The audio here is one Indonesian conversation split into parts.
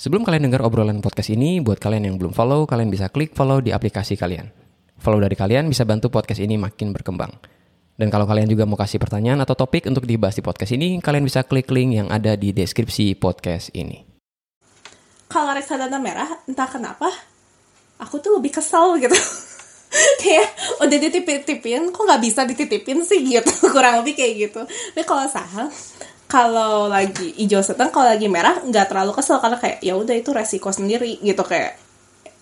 Sebelum kalian dengar obrolan podcast ini, buat kalian yang belum follow, kalian bisa klik follow di aplikasi kalian. Follow dari kalian bisa bantu podcast ini makin berkembang. Dan kalau kalian juga mau kasih pertanyaan atau topik untuk dibahas di podcast ini, kalian bisa klik link yang ada di deskripsi podcast ini. Kalau reksadana merah, entah kenapa, aku tuh lebih kesel gitu. kayak udah dititipin, kok nggak bisa dititipin sih gitu. Kurang lebih kayak gitu. Tapi kalau saham, kalau lagi hijau sedang kalau lagi merah nggak terlalu kesel karena kayak ya udah itu resiko sendiri gitu kayak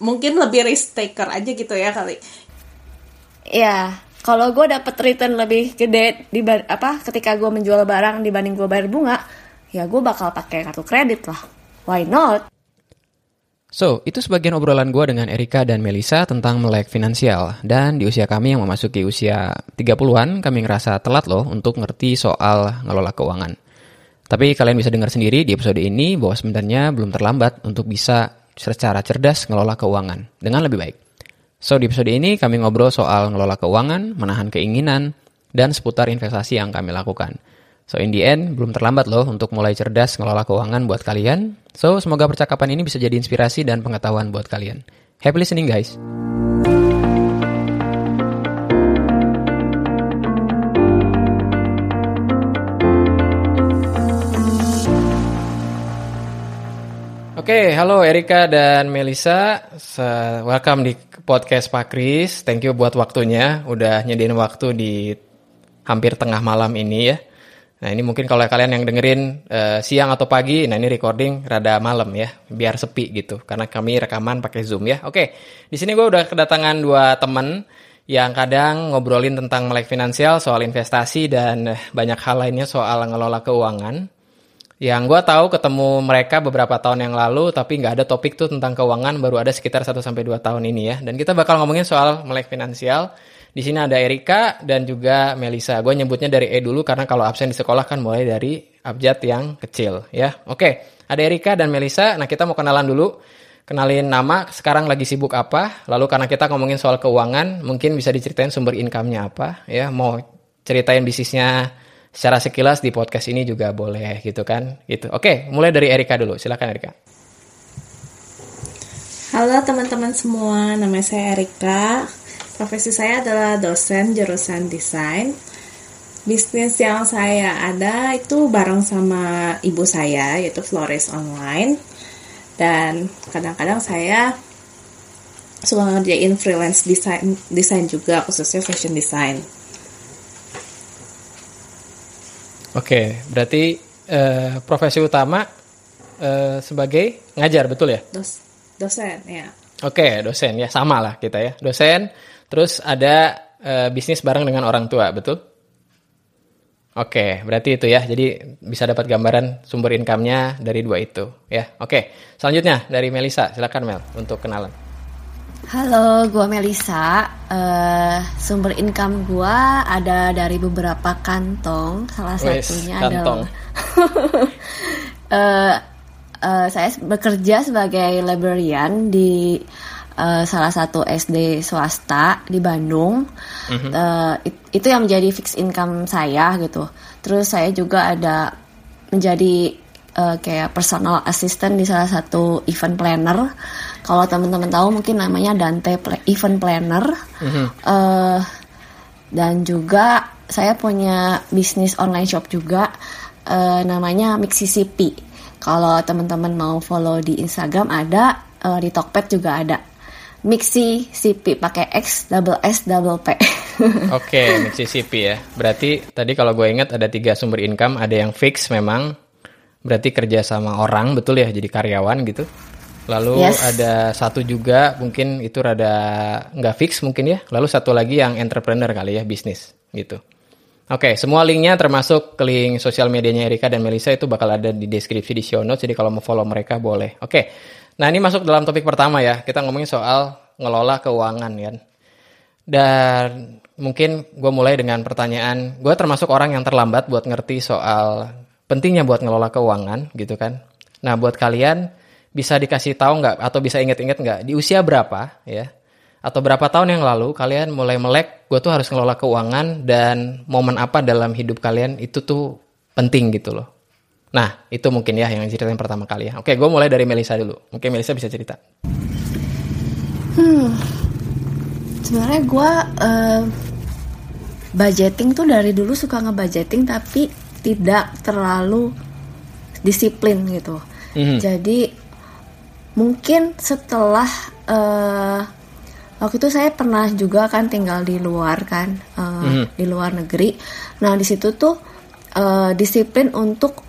mungkin lebih risk taker aja gitu ya kali ya kalau gue dapet return lebih gede di apa ketika gue menjual barang dibanding gue bayar bunga ya gue bakal pakai kartu kredit lah why not So, itu sebagian obrolan gue dengan Erika dan Melisa tentang melek finansial. Dan di usia kami yang memasuki usia 30-an, kami ngerasa telat loh untuk ngerti soal ngelola keuangan. Tapi kalian bisa dengar sendiri di episode ini bahwa sebenarnya belum terlambat untuk bisa secara cerdas ngelola keuangan dengan lebih baik. So, di episode ini kami ngobrol soal ngelola keuangan, menahan keinginan, dan seputar investasi yang kami lakukan. So, in the end, belum terlambat loh untuk mulai cerdas ngelola keuangan buat kalian. So, semoga percakapan ini bisa jadi inspirasi dan pengetahuan buat kalian. Happy listening, guys! Oke, okay, halo Erika dan Melisa. Welcome di podcast Pak Kris. Thank you buat waktunya. Udah nyediain waktu di hampir tengah malam ini ya. Nah ini mungkin kalau kalian yang dengerin uh, siang atau pagi, nah ini recording rada malam ya, biar sepi gitu. Karena kami rekaman pakai Zoom ya. Oke, di sini gue udah kedatangan dua temen yang kadang ngobrolin tentang melek finansial, soal investasi dan banyak hal lainnya soal ngelola keuangan. Yang gue tahu ketemu mereka beberapa tahun yang lalu, tapi nggak ada topik tuh tentang keuangan, baru ada sekitar 1-2 tahun ini ya. Dan kita bakal ngomongin soal melek finansial. Di sini ada Erika dan juga Melisa. Gue nyebutnya dari E dulu karena kalau absen di sekolah kan mulai dari abjad yang kecil ya. Oke, ada Erika dan Melisa. Nah kita mau kenalan dulu. Kenalin nama, sekarang lagi sibuk apa. Lalu karena kita ngomongin soal keuangan, mungkin bisa diceritain sumber income-nya apa. ya Mau ceritain bisnisnya secara sekilas di podcast ini juga boleh gitu kan? Gitu. Oke mulai dari Erika dulu. Silakan Erika. Halo teman-teman semua nama saya Erika. Profesi saya adalah dosen jurusan desain. Bisnis yang saya ada itu bareng sama ibu saya yaitu Flores Online. Dan kadang-kadang saya suka ngerjain freelance desain desain juga khususnya fashion design Oke, berarti uh, profesi utama uh, sebagai ngajar betul ya? Dos, dosen ya. Oke, dosen ya sama lah kita ya, dosen. Terus ada uh, bisnis bareng dengan orang tua betul? Oke, berarti itu ya. Jadi bisa dapat gambaran sumber income-nya dari dua itu ya. Oke, selanjutnya dari Melisa, silakan Mel untuk kenalan. Halo, gue Melisa. Uh, sumber income gue ada dari beberapa kantong. Salah satunya kantong. adalah uh, uh, saya bekerja sebagai librarian di uh, salah satu SD swasta di Bandung. Mm-hmm. Uh, it, itu yang menjadi fix income saya gitu. Terus saya juga ada menjadi uh, kayak personal assistant di salah satu event planner kalau teman-teman tahu mungkin namanya Dante Event Planner. Mm-hmm. Uh, dan juga saya punya bisnis online shop juga uh, namanya Mixisipi. Kalau teman-teman mau follow di Instagram ada, uh, di Tokped juga ada. Mixisipi pakai X double S double P. Oke, okay, Mixisipi ya. Berarti tadi kalau gue ingat ada tiga sumber income, ada yang fix memang, berarti kerja sama orang betul ya, jadi karyawan gitu. Lalu yes. ada satu juga mungkin itu rada nggak fix mungkin ya. Lalu satu lagi yang entrepreneur kali ya bisnis gitu. Oke, okay, semua linknya termasuk link sosial medianya Erika dan Melisa itu bakal ada di deskripsi di show notes. Jadi kalau mau follow mereka boleh. Oke, okay. nah ini masuk dalam topik pertama ya. Kita ngomongin soal ngelola keuangan kan. Dan mungkin gue mulai dengan pertanyaan. Gue termasuk orang yang terlambat buat ngerti soal pentingnya buat ngelola keuangan gitu kan. Nah buat kalian bisa dikasih tahu nggak atau bisa inget-inget nggak di usia berapa ya atau berapa tahun yang lalu kalian mulai melek gue tuh harus ngelola keuangan dan momen apa dalam hidup kalian itu tuh penting gitu loh Nah, itu mungkin ya yang ceritain pertama kali ya. Oke, gue mulai dari Melisa dulu. Mungkin Melisa bisa cerita. Hmm, sebenarnya gue uh, budgeting tuh dari dulu suka ngebudgeting tapi tidak terlalu disiplin gitu. Mm-hmm. Jadi mungkin setelah uh, waktu itu saya pernah juga kan tinggal di luar kan uh, mm-hmm. di luar negeri. Nah di situ tuh uh, disiplin untuk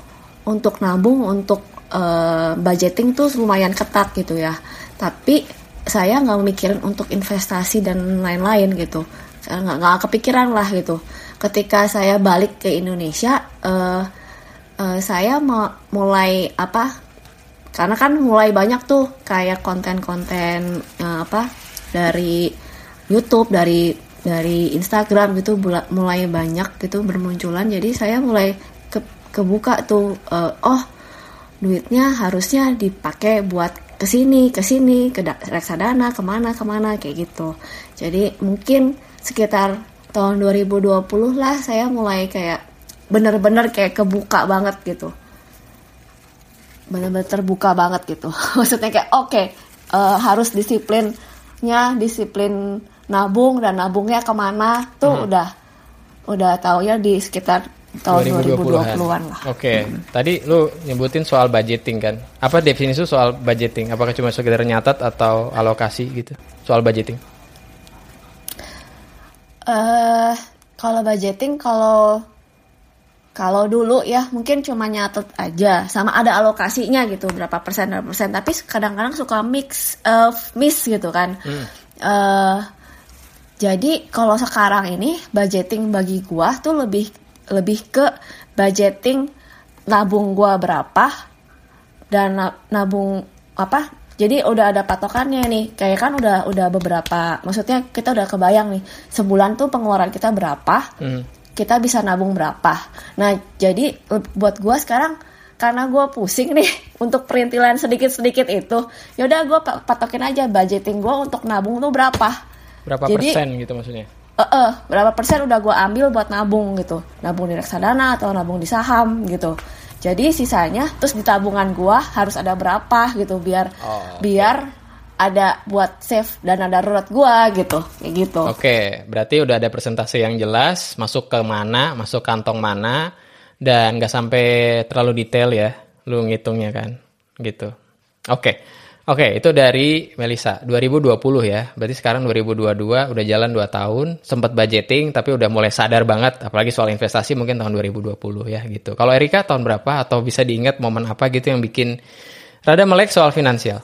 untuk nabung untuk uh, budgeting tuh lumayan ketat gitu ya tapi saya nggak mikirin untuk investasi dan lain-lain gitu nggak nggak kepikiran lah gitu ketika saya balik ke Indonesia uh, uh, saya mau mulai apa karena kan mulai banyak tuh kayak konten-konten uh, apa dari YouTube dari dari Instagram gitu mulai banyak gitu bermunculan. Jadi saya mulai kebuka tuh uh, oh duitnya harusnya dipakai buat ke sini ke sini ke reksadana ke mana ke mana kayak gitu. Jadi mungkin sekitar tahun 2020 lah saya mulai kayak bener-bener kayak kebuka banget gitu bener-bener terbuka banget gitu maksudnya kayak oke okay, uh, eh, harus disiplinnya disiplin nabung dan nabungnya ke mana tuh hmm. udah udah tau ya di sekitar tahun 2020-an. 2020-an lah. Oke, okay. hmm. tadi lu nyebutin soal budgeting kan. Apa definisi soal budgeting? Apakah cuma sekedar nyatat atau alokasi gitu? Soal budgeting. Eh, uh, kalau budgeting kalau kalau dulu ya mungkin cuma nyatet aja. Sama ada alokasinya gitu berapa persen berapa persen. Tapi kadang-kadang suka mix of miss gitu kan. Hmm. uh, jadi kalau sekarang ini budgeting bagi gua tuh lebih lebih ke budgeting nabung gua berapa dan nabung apa. Jadi udah ada patokannya nih. Kayak kan udah udah beberapa maksudnya kita udah kebayang nih sebulan tuh pengeluaran kita berapa. Hmm. Kita bisa nabung berapa. Nah jadi buat gua sekarang karena gue pusing nih untuk perintilan sedikit-sedikit itu yaudah gue patokin aja budgeting gue untuk nabung tuh berapa. Berapa jadi, persen gitu maksudnya? Uh, uh, berapa persen udah gue ambil buat nabung gitu. Nabung di reksadana atau nabung di saham gitu. Jadi sisanya terus di tabungan gue harus ada berapa gitu biar oh, biar ada buat save dana darurat gue gitu kayak gitu oke berarti udah ada presentasi yang jelas masuk ke mana masuk kantong mana dan nggak sampai terlalu detail ya lu ngitungnya kan gitu oke. Oke, itu dari Melisa 2020 ya. Berarti sekarang 2022 udah jalan 2 tahun, sempat budgeting tapi udah mulai sadar banget apalagi soal investasi mungkin tahun 2020 ya gitu. Kalau Erika tahun berapa atau bisa diingat momen apa gitu yang bikin rada melek soal finansial?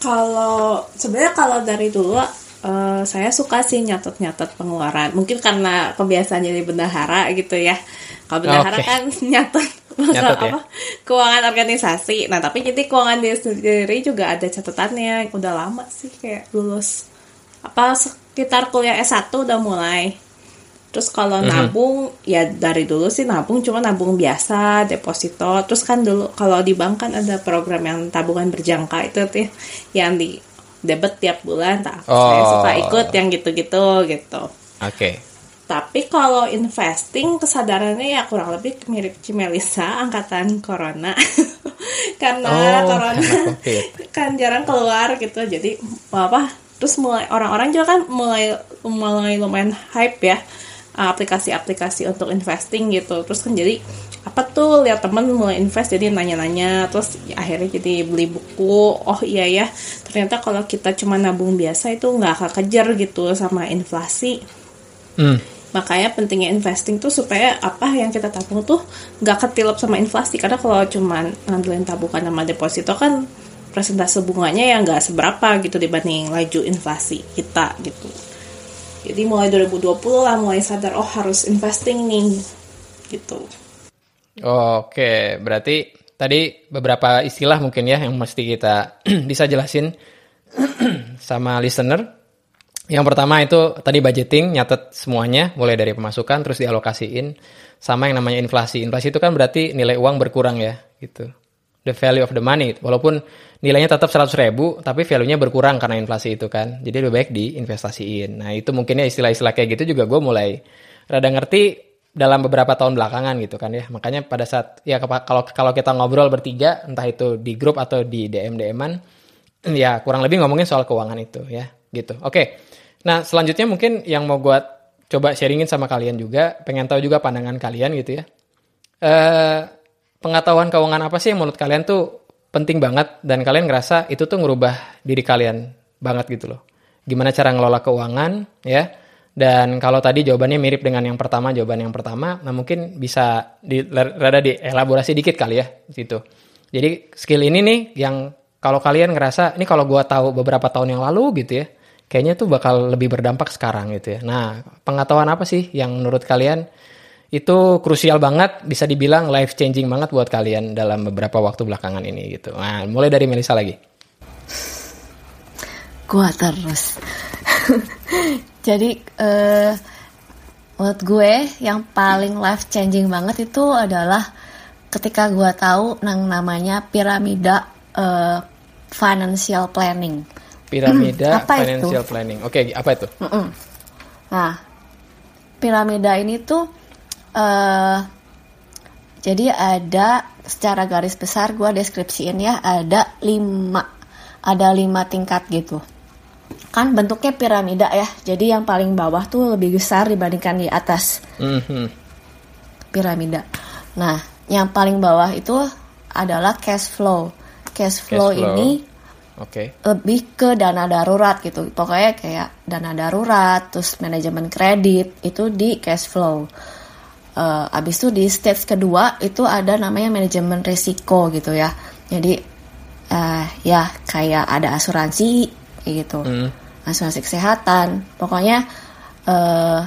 Kalau sebenarnya kalau dari dulu uh, saya suka sih nyatet-nyatet pengeluaran. Mungkin karena kebiasaan jadi bendahara gitu ya. Kalau bendahara okay. kan nyatet Nyatet, ya? apa keuangan organisasi nah tapi jadi keuangan diri sendiri juga ada catatannya udah lama sih kayak lulus apa sekitar kuliah S1 udah mulai terus kalau mm -hmm. nabung ya dari dulu sih nabung cuma nabung biasa deposito terus kan dulu kalau di bank kan ada program yang tabungan berjangka itu tuh yang di debit tiap bulan tak oh. saya suka ikut yang gitu-gitu gitu oke okay. Tapi kalau investing kesadarannya ya kurang lebih mirip Cimelisa angkatan corona. Karena oh, corona kan jarang keluar gitu. Jadi apa terus mulai orang-orang juga kan mulai mulai lumayan hype ya aplikasi-aplikasi untuk investing gitu. Terus kan jadi apa tuh lihat temen mulai invest jadi nanya-nanya terus ya, akhirnya jadi beli buku. Oh iya ya ternyata kalau kita cuma nabung biasa itu nggak akan kejar gitu sama inflasi. Hmm. Makanya pentingnya investing tuh supaya apa yang kita tabung tuh nggak ketilap sama inflasi. Karena kalau cuman ngambilin tabungan sama deposito kan presentase bunganya yang nggak seberapa gitu dibanding laju inflasi kita gitu jadi mulai 2020 lah mulai sadar oh harus investing nih gitu oke berarti tadi beberapa istilah mungkin ya yang mesti kita bisa jelasin sama listener yang pertama itu tadi budgeting, nyatet semuanya, mulai dari pemasukan terus dialokasiin sama yang namanya inflasi. Inflasi itu kan berarti nilai uang berkurang ya, gitu. The value of the money. Walaupun nilainya tetap 100 ribu, tapi value-nya berkurang karena inflasi itu kan. Jadi lebih baik diinvestasiin. Nah itu mungkinnya istilah-istilah kayak gitu juga gue mulai rada ngerti dalam beberapa tahun belakangan gitu kan ya. Makanya pada saat ya kalau kalau kita ngobrol bertiga entah itu di grup atau di DM DM-an ya kurang lebih ngomongin soal keuangan itu ya gitu. Oke. Nah, selanjutnya mungkin yang mau gue coba sharingin sama kalian juga, pengen tahu juga pandangan kalian gitu ya. Eh pengetahuan keuangan apa sih yang menurut kalian tuh penting banget dan kalian ngerasa itu tuh ngerubah diri kalian banget gitu loh. Gimana cara ngelola keuangan ya? Dan kalau tadi jawabannya mirip dengan yang pertama, jawaban yang pertama, nah mungkin bisa di, rada dielaborasi dikit kali ya situ. Jadi skill ini nih yang kalau kalian ngerasa ini kalau gua tahu beberapa tahun yang lalu gitu ya, kayaknya tuh bakal lebih berdampak sekarang gitu ya. Nah, pengetahuan apa sih yang menurut kalian itu krusial banget, bisa dibilang life changing banget buat kalian dalam beberapa waktu belakangan ini gitu. Nah, mulai dari Melisa lagi. Gua terus. Jadi uh, menurut gue yang paling life changing banget itu adalah ketika gue tahu nang namanya piramida uh, financial planning. Piramida apa financial itu? planning. Oke, okay, apa itu? Nah, piramida ini tuh uh, jadi ada secara garis besar gue deskripsiin ya ada lima ada lima tingkat gitu kan bentuknya piramida ya jadi yang paling bawah tuh lebih besar dibandingkan di atas mm-hmm. piramida nah yang paling bawah itu adalah cash flow cash flow, cash flow. ini okay. lebih ke dana darurat gitu pokoknya kayak dana darurat terus manajemen kredit itu di cash flow uh, abis itu di stage kedua itu ada namanya manajemen risiko gitu ya. Jadi uh, ya kayak ada asuransi gitu. Mm. asuransi kesehatan. Pokoknya uh,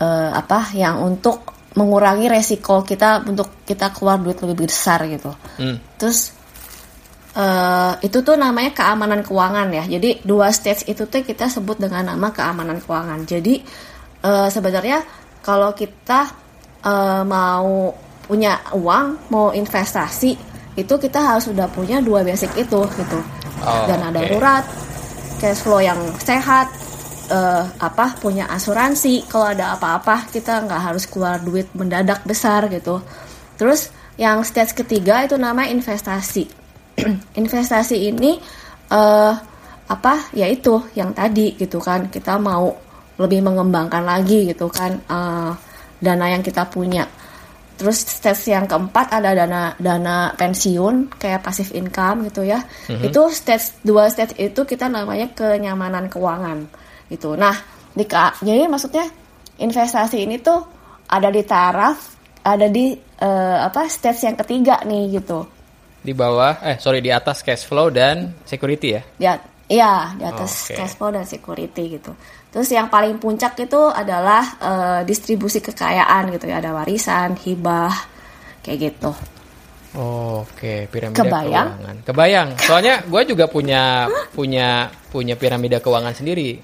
uh, apa yang untuk mengurangi resiko kita untuk kita keluar duit lebih besar gitu. Mm. terus uh, itu tuh namanya keamanan keuangan ya. Jadi dua stage itu tuh kita sebut dengan nama keamanan keuangan. Jadi uh, sebenarnya kalau kita uh, mau punya uang mau investasi itu kita harus sudah punya dua basic itu gitu. Oh, dana okay. darurat cash flow yang sehat uh, apa punya asuransi. Kalau ada apa-apa kita nggak harus keluar duit mendadak besar gitu. Terus yang stage ketiga itu namanya investasi. Investasi ini uh, apa yaitu yang tadi gitu kan. Kita mau lebih mengembangkan lagi gitu kan uh, dana yang kita punya Terus stage yang keempat ada dana dana pensiun kayak passive income gitu ya. Mm-hmm. Itu stage dua stage itu kita namanya kenyamanan keuangan gitu. Nah, di jadi maksudnya investasi ini tuh ada di taraf ada di uh, apa stage yang ketiga nih gitu. Di bawah eh sorry di atas cash flow dan security ya. Ya, iya, di atas oh, okay. cash flow dan security gitu. Terus yang paling puncak itu adalah uh, distribusi kekayaan gitu ya, ada warisan, hibah, kayak gitu. Oh, Oke, okay. piramida Kebayang? keuangan. Kebayang. Soalnya gue juga punya punya punya piramida keuangan sendiri.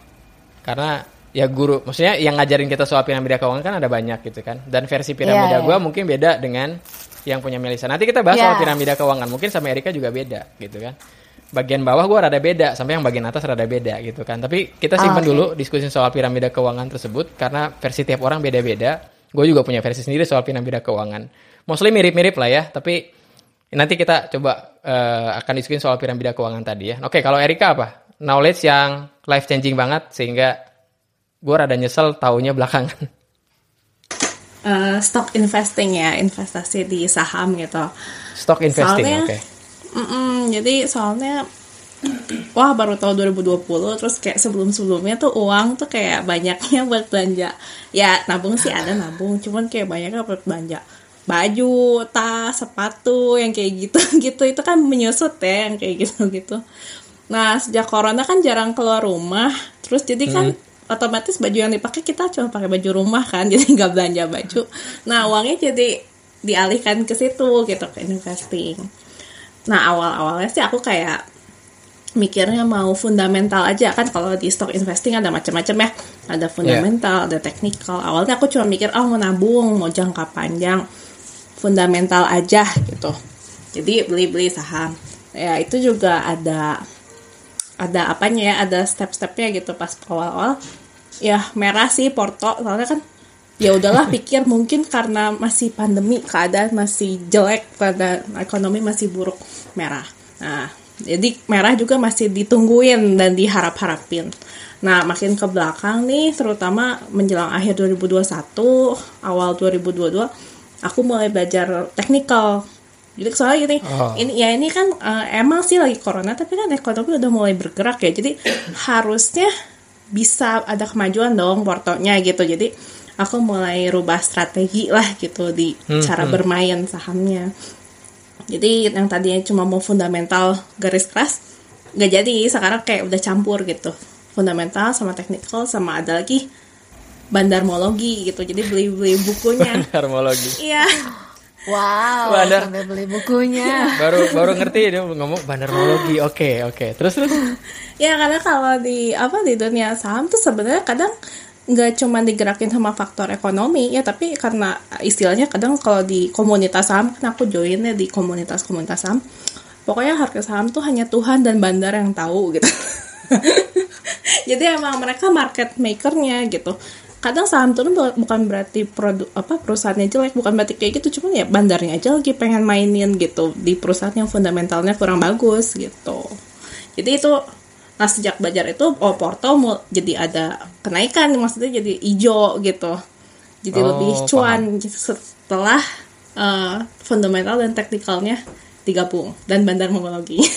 Karena ya guru, maksudnya yang ngajarin kita soal piramida keuangan kan ada banyak gitu kan. Dan versi piramida yeah, gue yeah. mungkin beda dengan yang punya Melisa. Nanti kita bahas yeah. soal piramida keuangan. Mungkin sama Erika juga beda gitu kan bagian bawah gue rada beda sampai yang bagian atas rada beda gitu kan. Tapi kita simpan oh, okay. dulu diskusi soal piramida keuangan tersebut karena versi tiap orang beda-beda. Gue juga punya versi sendiri soal piramida keuangan. Mostly mirip-mirip lah ya tapi nanti kita coba uh, akan diskusi soal piramida keuangan tadi ya. Oke kalau Erika apa? Knowledge yang life changing banget sehingga gue rada nyesel taunya belakangan. Uh, stock investing ya investasi di saham gitu. Stock investing oke. okay Mm-mm, jadi soalnya wah baru tahun 2020 terus kayak sebelum-sebelumnya tuh uang tuh kayak banyaknya buat belanja. Ya nabung sih ada nabung cuman kayak banyaknya buat belanja baju tas sepatu yang kayak gitu gitu. Itu kan menyusut ya yang kayak gitu gitu nah sejak corona kan jarang keluar rumah terus jadi kan hmm. otomatis baju yang dipakai kita cuma pakai baju rumah kan jadi nggak belanja baju. Nah uangnya jadi dialihkan ke situ gitu ke investing Nah awal-awalnya sih aku kayak mikirnya mau fundamental aja. Kan kalau di stock investing ada macam-macam ya. Ada fundamental yeah. ada technical. Awalnya aku cuma mikir oh mau nabung mau jangka panjang. Fundamental aja gitu. Jadi beli-beli saham. Ya itu juga ada ada apanya ya ada step-stepnya gitu pas awal-awal. Ya merah sih porto. Soalnya kan ya udahlah pikir mungkin karena masih pandemi keadaan masih jelek pada ekonomi masih buruk merah nah jadi merah juga masih ditungguin dan diharap-harapin nah makin ke belakang nih terutama menjelang akhir 2021 awal 2022 aku mulai belajar teknikal jadi soalnya gini, Oh. ini ya ini kan eh, emang sih lagi corona, tapi kan ekonomi udah mulai bergerak ya. Jadi harusnya bisa ada kemajuan dong portonya gitu. Jadi aku mulai rubah strategi lah gitu di cara bermain sahamnya. Jadi yang tadinya cuma mau fundamental garis keras, nggak jadi. Sekarang kayak udah campur gitu. Fundamental sama technical sama ada lagi bandarmologi gitu. Jadi beli-beli bukunya. Harmologi. Iya. Wow, Bandar. sampai beli bukunya. Baru baru ngerti dia ngomong bandarmologi. Oke, oke. Terus terus. Ya karena kalau di apa di dunia saham tuh sebenarnya kadang nggak cuma digerakin sama faktor ekonomi ya tapi karena istilahnya kadang kalau di komunitas saham kan aku joinnya di komunitas-komunitas saham pokoknya harga saham tuh hanya Tuhan dan bandar yang tahu gitu. Jadi emang mereka market makernya gitu. Kadang saham turun bu- bukan berarti produk apa perusahaannya jelek bukan berarti kayak gitu cuman ya bandarnya aja lagi pengen mainin gitu. Di perusahaan yang fundamentalnya kurang bagus gitu. Jadi itu nah sejak belajar itu oh Porto mau jadi ada kenaikan maksudnya jadi hijau gitu jadi Oh, lebih cuan gitu setelah eh, fundamental dan teknikalnya digabung dan bandar mongologi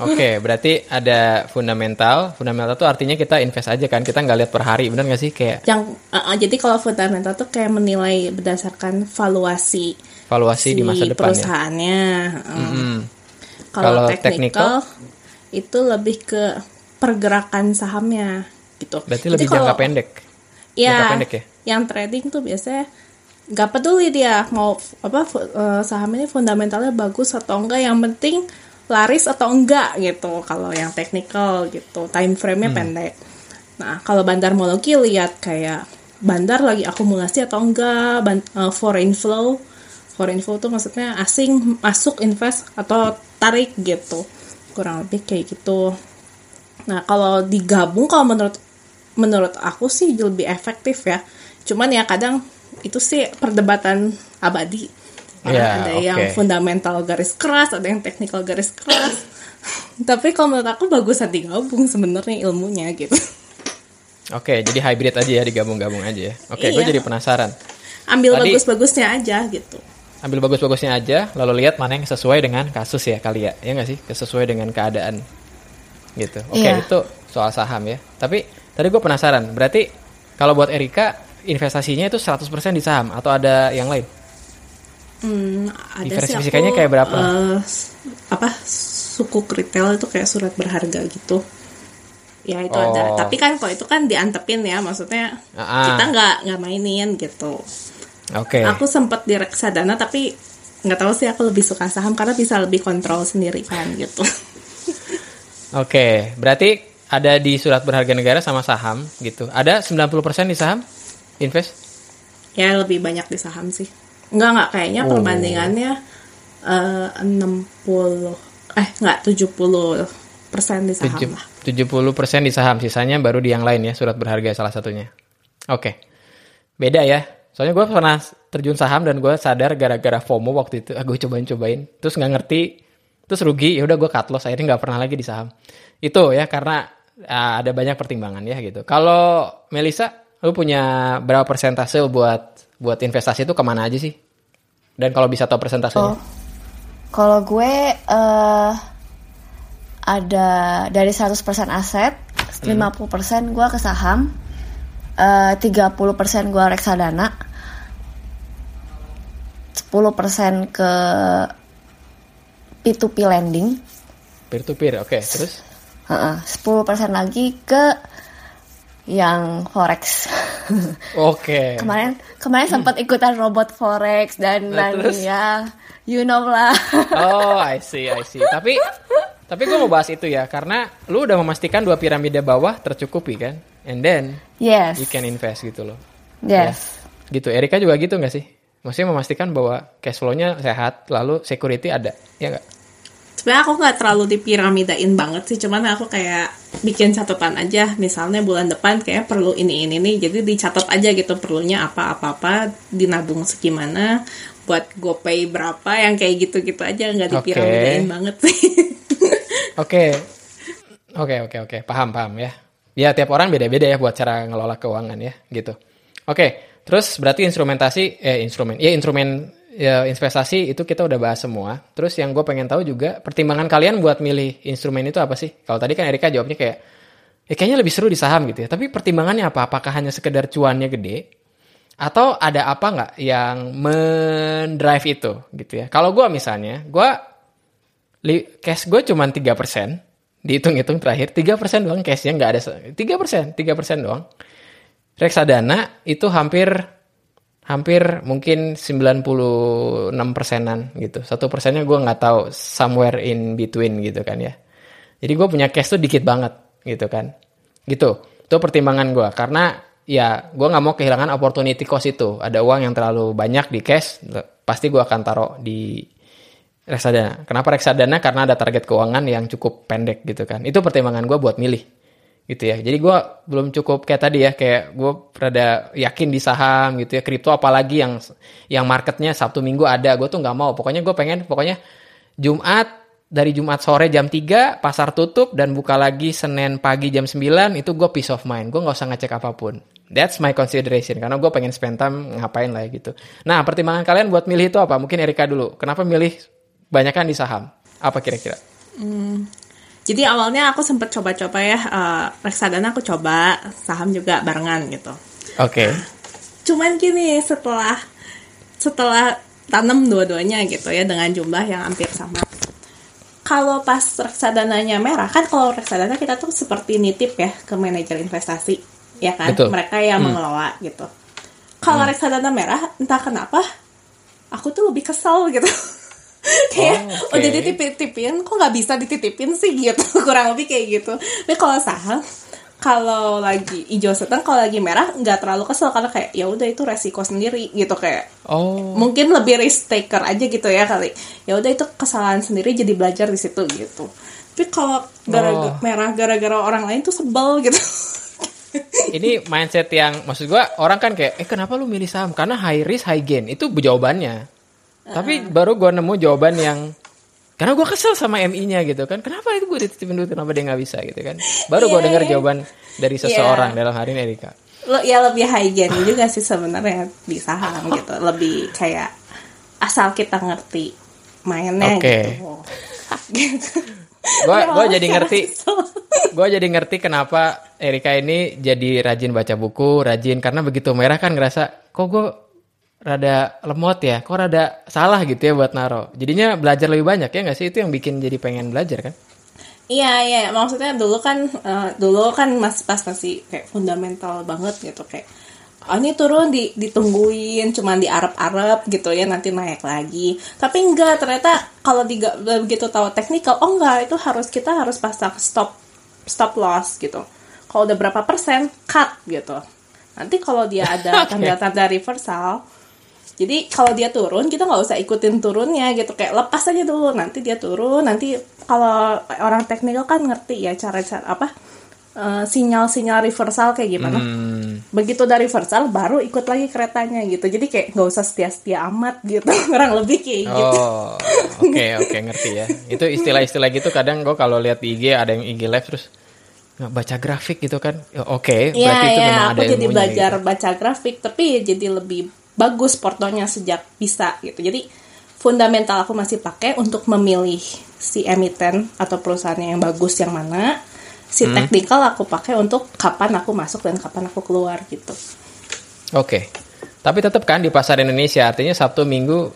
Oke, berarti ada fundamental. Fundamental tuh artinya kita invest aja kan. Kita nggak lihat per hari, bener nggak sih? Kayak yang eh, jadi kalau fundamental tuh kayak menilai berdasarkan valuasi valuasi di masa depan ya. perusahaannya eh. Hmm. Kalau technical, itu lebih ke pergerakan sahamnya gitu. Berarti Jadi lebih kalau- jangka pendek. Ya, Jangka pendek ya? yang trading tuh biasanya nggak peduli dia mau apa eh, saham ini fundamentalnya bagus atau enggak, yang penting laris atau enggak gitu. Kalau yang technical gitu, time frame-nya pendek. Nah, kalau bandarmologi lihat kayak bandar lagi akumulasi atau enggak, ban- eh, foreign flow. Foreign flow tuh maksudnya asing masuk invest atau tarik gitu. Kurang lebih kayak gitu. Nah, kalau digabung kalau menurut menurut aku sih lebih efektif ya. Cuman ya kadang itu sih perdebatan abadi. Ya, ada oke. yang fundamental garis keras, ada yang technical garis keras. Tapi kalau menurut aku bagusan digabung sebenarnya ilmunya gitu. Oke, jadi hybrid aja ya, digabung-gabung aja ya. Oke, gue Iya. jadi penasaran. Ambil bagus-bagusnya aja gitu. Ambil bagus-bagusnya aja, lalu lihat mana yang sesuai dengan kasus ya kali ya. Ya nggak sih? Sesuai dengan keadaan. Gitu. Oke, Iya. itu soal saham ya. Tapi tadi gue penasaran, berarti kalau buat Erika investasinya itu 100% di saham atau ada yang lain? Hmm, ada sih Diversifikasinya aku, kayak berapa? s- apa suku retail itu kayak surat berharga gitu. Ya itu ada. Oh. Tapi kan kalau itu kan diantepin ya, maksudnya Ah. kita nggak nggak mainin gitu. Oke. Aku sempet di reksadana tapi nggak tahu sih aku lebih suka saham karena bisa lebih kontrol sendiri kan gitu. Oke, berarti ada di surat berharga negara sama saham gitu. Ada 90% di saham? Invest? ya lebih banyak di saham sih. Enggak nggak kayaknya Oh. perbandingannya eh, 60 eh nggak 70 persen di saham Tujuh- lah. 70% di saham, sisanya baru di yang lain ya, surat berharga salah satunya. Oke. Beda ya. Soalnya gue pernah terjun saham dan gue sadar gara-gara FOMO waktu itu, ah, gue cobain-cobain, terus nggak ngerti, terus rugi, ya udah gue cut loss, akhirnya nggak pernah lagi di saham. Itu ya karena ah, ada banyak pertimbangan ya gitu. Kalau Melisa, lu punya berapa persentase buat buat investasi itu ke mana aja sih? Dan kalau bisa tahu persentasenya? Oh. Kalau gue eh ada dari 100% aset, 50% gue ke saham, eh 30% gue reksadana, 10% ke P2P lending, Peer to peer, oke. Terus? heeh, 10% lagi ke yang forex. Oke. kemarin kemarin sempat ikutan robot forex dan Nah, dan terus? ya you know lah. Oh, I see, I see. Tapi tapi gue mau bahas itu ya karena lu udah memastikan dua piramida bawah tercukupi kan, and then yes. you can invest gitu loh. Yes. Gitu. Erika juga gitu nggak sih? Maksudnya memastikan bahwa cash flow-nya sehat, lalu security ada, ya nggak? sebenarnya aku nggak terlalu dipiramidain banget sih cuman aku kayak bikin catatan aja. Misalnya bulan depan kayak perlu ini ini nih jadi dicatat aja gitu perlunya apa apa apa dinabung segimana buat gopay berapa yang kayak gitu gitu aja. Nggak dipiramidain okay. banget sih. Oke. Oke oke oke. Paham paham ya. Ya tiap orang beda beda ya buat cara ngelola keuangan ya gitu. Oke. okay. Terus berarti instrumentasi eh instrumen ya instrumen ya investasi itu kita udah bahas semua. Terus yang gue pengen tahu juga pertimbangan kalian buat milih instrumen itu apa sih? Kalau tadi kan Erika jawabnya kayak, ya kayaknya lebih seru di saham gitu ya. Tapi pertimbangannya apa? Apakah hanya sekedar cuannya gede? Atau ada apa nggak yang mendrive itu gitu ya? Kalau gue misalnya, gue cash gue cuma tiga persen, dihitung-hitung terakhir tiga persen doang cashnya nggak ada tiga persen, tiga persen doang. Reksadana itu hampir hampir mungkin 96 persenan gitu. Satu persennya gue nggak tahu somewhere in between gitu kan ya. Jadi gue punya cash tuh dikit banget gitu kan. Gitu. Itu pertimbangan gue karena ya gue nggak mau kehilangan opportunity cost itu. Ada uang yang terlalu banyak di cash, pasti gue akan taruh di reksadana. Kenapa reksadana? Karena ada target keuangan yang cukup pendek gitu kan. Itu pertimbangan gue buat milih gitu ya. Jadi gue belum cukup kayak tadi ya, kayak gue rada yakin di saham gitu ya, kripto apalagi yang yang marketnya Sabtu Minggu ada, gue tuh nggak mau. Pokoknya gue pengen, pokoknya Jumat dari Jumat sore jam 3 pasar tutup dan buka lagi Senin pagi jam 9 itu gue peace of mind. Gue nggak usah ngecek apa pun. That's my consideration karena gue pengen spend time ngapain lah gitu. Nah pertimbangan kalian buat milih itu apa? Mungkin Erika dulu. Kenapa milih banyakkan di saham? Apa kira-kira? Hmm, jadi awalnya aku sempet coba-coba ya uh, reksadana aku coba, saham juga barengan gitu. Oke. Okay. cuman gini setelah setelah tanam dua-duanya gitu ya dengan jumlah yang hampir sama. Kalau pas reksadananya merah kan kalau reksadana kita tuh seperti nitip ya ke manajer investasi ya kan Betul. mereka yang hmm. mengelola gitu. Kalau hmm. reksadana merah entah kenapa aku tuh lebih kesel gitu. kayak oh, okay. udah dititipin kok nggak bisa dititipin sih gitu? Kurang lebih kayak gitu. Tapi kalau saham kalau lagi hijau seteng kalau lagi merah nggak terlalu kesel karena kayak ya udah itu resiko sendiri gitu kayak oh. mungkin lebih risk taker aja gitu ya kali. Ya udah itu kesalahan sendiri jadi belajar di situ gitu. Tapi kalau gara-gara oh. merah gara-gara orang lain tuh sebel gitu. Ini mindset yang maksud gua orang kan kayak eh kenapa lu milih saham? Karena high risk high gain itu jawabannya tapi baru gue nemu jawaban yang karena gue kesel sama MI-nya gitu kan. Kenapa itu gue dititipin dulu kenapa dia nggak bisa gitu kan. Baru yeah, gue dengar yeah. jawaban dari iya. seseorang yeah. dalam hari ini Erika. Lo ya lebih hygiene juga sih sebenarnya di saham gitu. Lebih kayak asal kita ngerti mainnya okay. gitu. gue gue jadi ngerti gue jadi ngerti kenapa Erika ini jadi rajin baca buku rajin karena begitu merah kan ngerasa kok gue rada lemot ya, kok rada salah gitu ya buat naro. Jadinya belajar lebih banyak ya nggak sih itu yang bikin jadi pengen belajar kan? Iya iya, maksudnya dulu kan uh, dulu kan mas pas masih kayak fundamental banget gitu kayak oh ini turun di ditungguin cuman di Arab-Arab gitu ya nanti naik lagi. Tapi enggak ternyata kalau tiga begitu tahu teknikal oh enggak itu harus kita harus pasang stop stop loss gitu. Kalau udah berapa persen cut gitu. Nanti kalau dia ada tanda-tanda reversal jadi kalau dia turun kita nggak usah ikutin turunnya gitu. Kayak lepas aja dulu nanti dia turun nanti kalau orang teknikal kan ngerti ya cara-cara apa sinyal sinyal-sinyal reversal kayak gimana. Hmm. begitu dari reversal baru ikut lagi keretanya gitu. Jadi kayak nggak usah setia-setia amat gitu kurang lebih kayak oh, gitu oke okay, oke okay, ngerti ya. Itu istilah-istilah gitu kadang gue kalau lihat di IG ada yang IG live terus baca grafik gitu kan. Ya, oke okay, ya, berarti ya, itu memang aku ada jadi belajar gitu. baca grafik tapi jadi lebih bagus portonya sejak bisa gitu jadi fundamental aku masih pakai untuk memilih si emiten atau perusahaannya yang bagus yang mana si hmm. technical aku pakai untuk kapan aku masuk dan kapan aku keluar gitu oke okay. tapi tetap kan di pasar Indonesia artinya Sabtu Minggu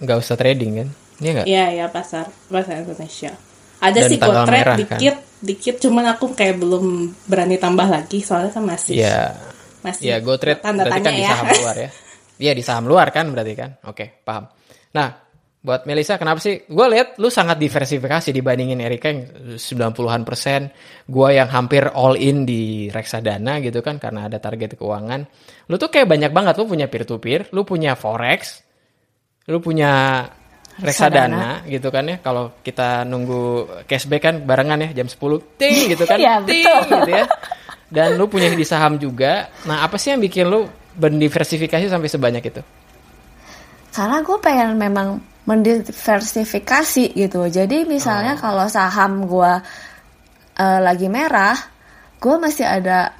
nggak usah trading kan Iya nggak? Iya iya pasar pasar Indonesia. Ada Dan sih gue trade kan? dikit kan? dikit cuman aku kayak belum berani tambah lagi soalnya kan masih. Iya. Masih. Iya gue trade tanda berarti kan ya. di saham luar ya. Iya di saham luar kan berarti kan? Oke, paham. Nah, buat Melisa kenapa sih? Gue lihat lu sangat diversifikasi dibandingin Erika yang 90-an persen. Gue yang hampir all in di reksadana gitu kan karena ada target keuangan. Lu tuh kayak banyak banget. Lu punya peer to peer, lu punya forex, lu punya reksadana gitu kan ya. Kalau kita nunggu cashback kan barengan ya jam 10 ting gitu kan. Iya, ting gitu ya. Dan lu punya di saham juga. Nah, apa sih yang bikin lu berdiversifikasi sampai sebanyak itu? Karena gue pengen memang mendiversifikasi gitu. Jadi misalnya kalau saham gue eh, lagi merah, gue masih ada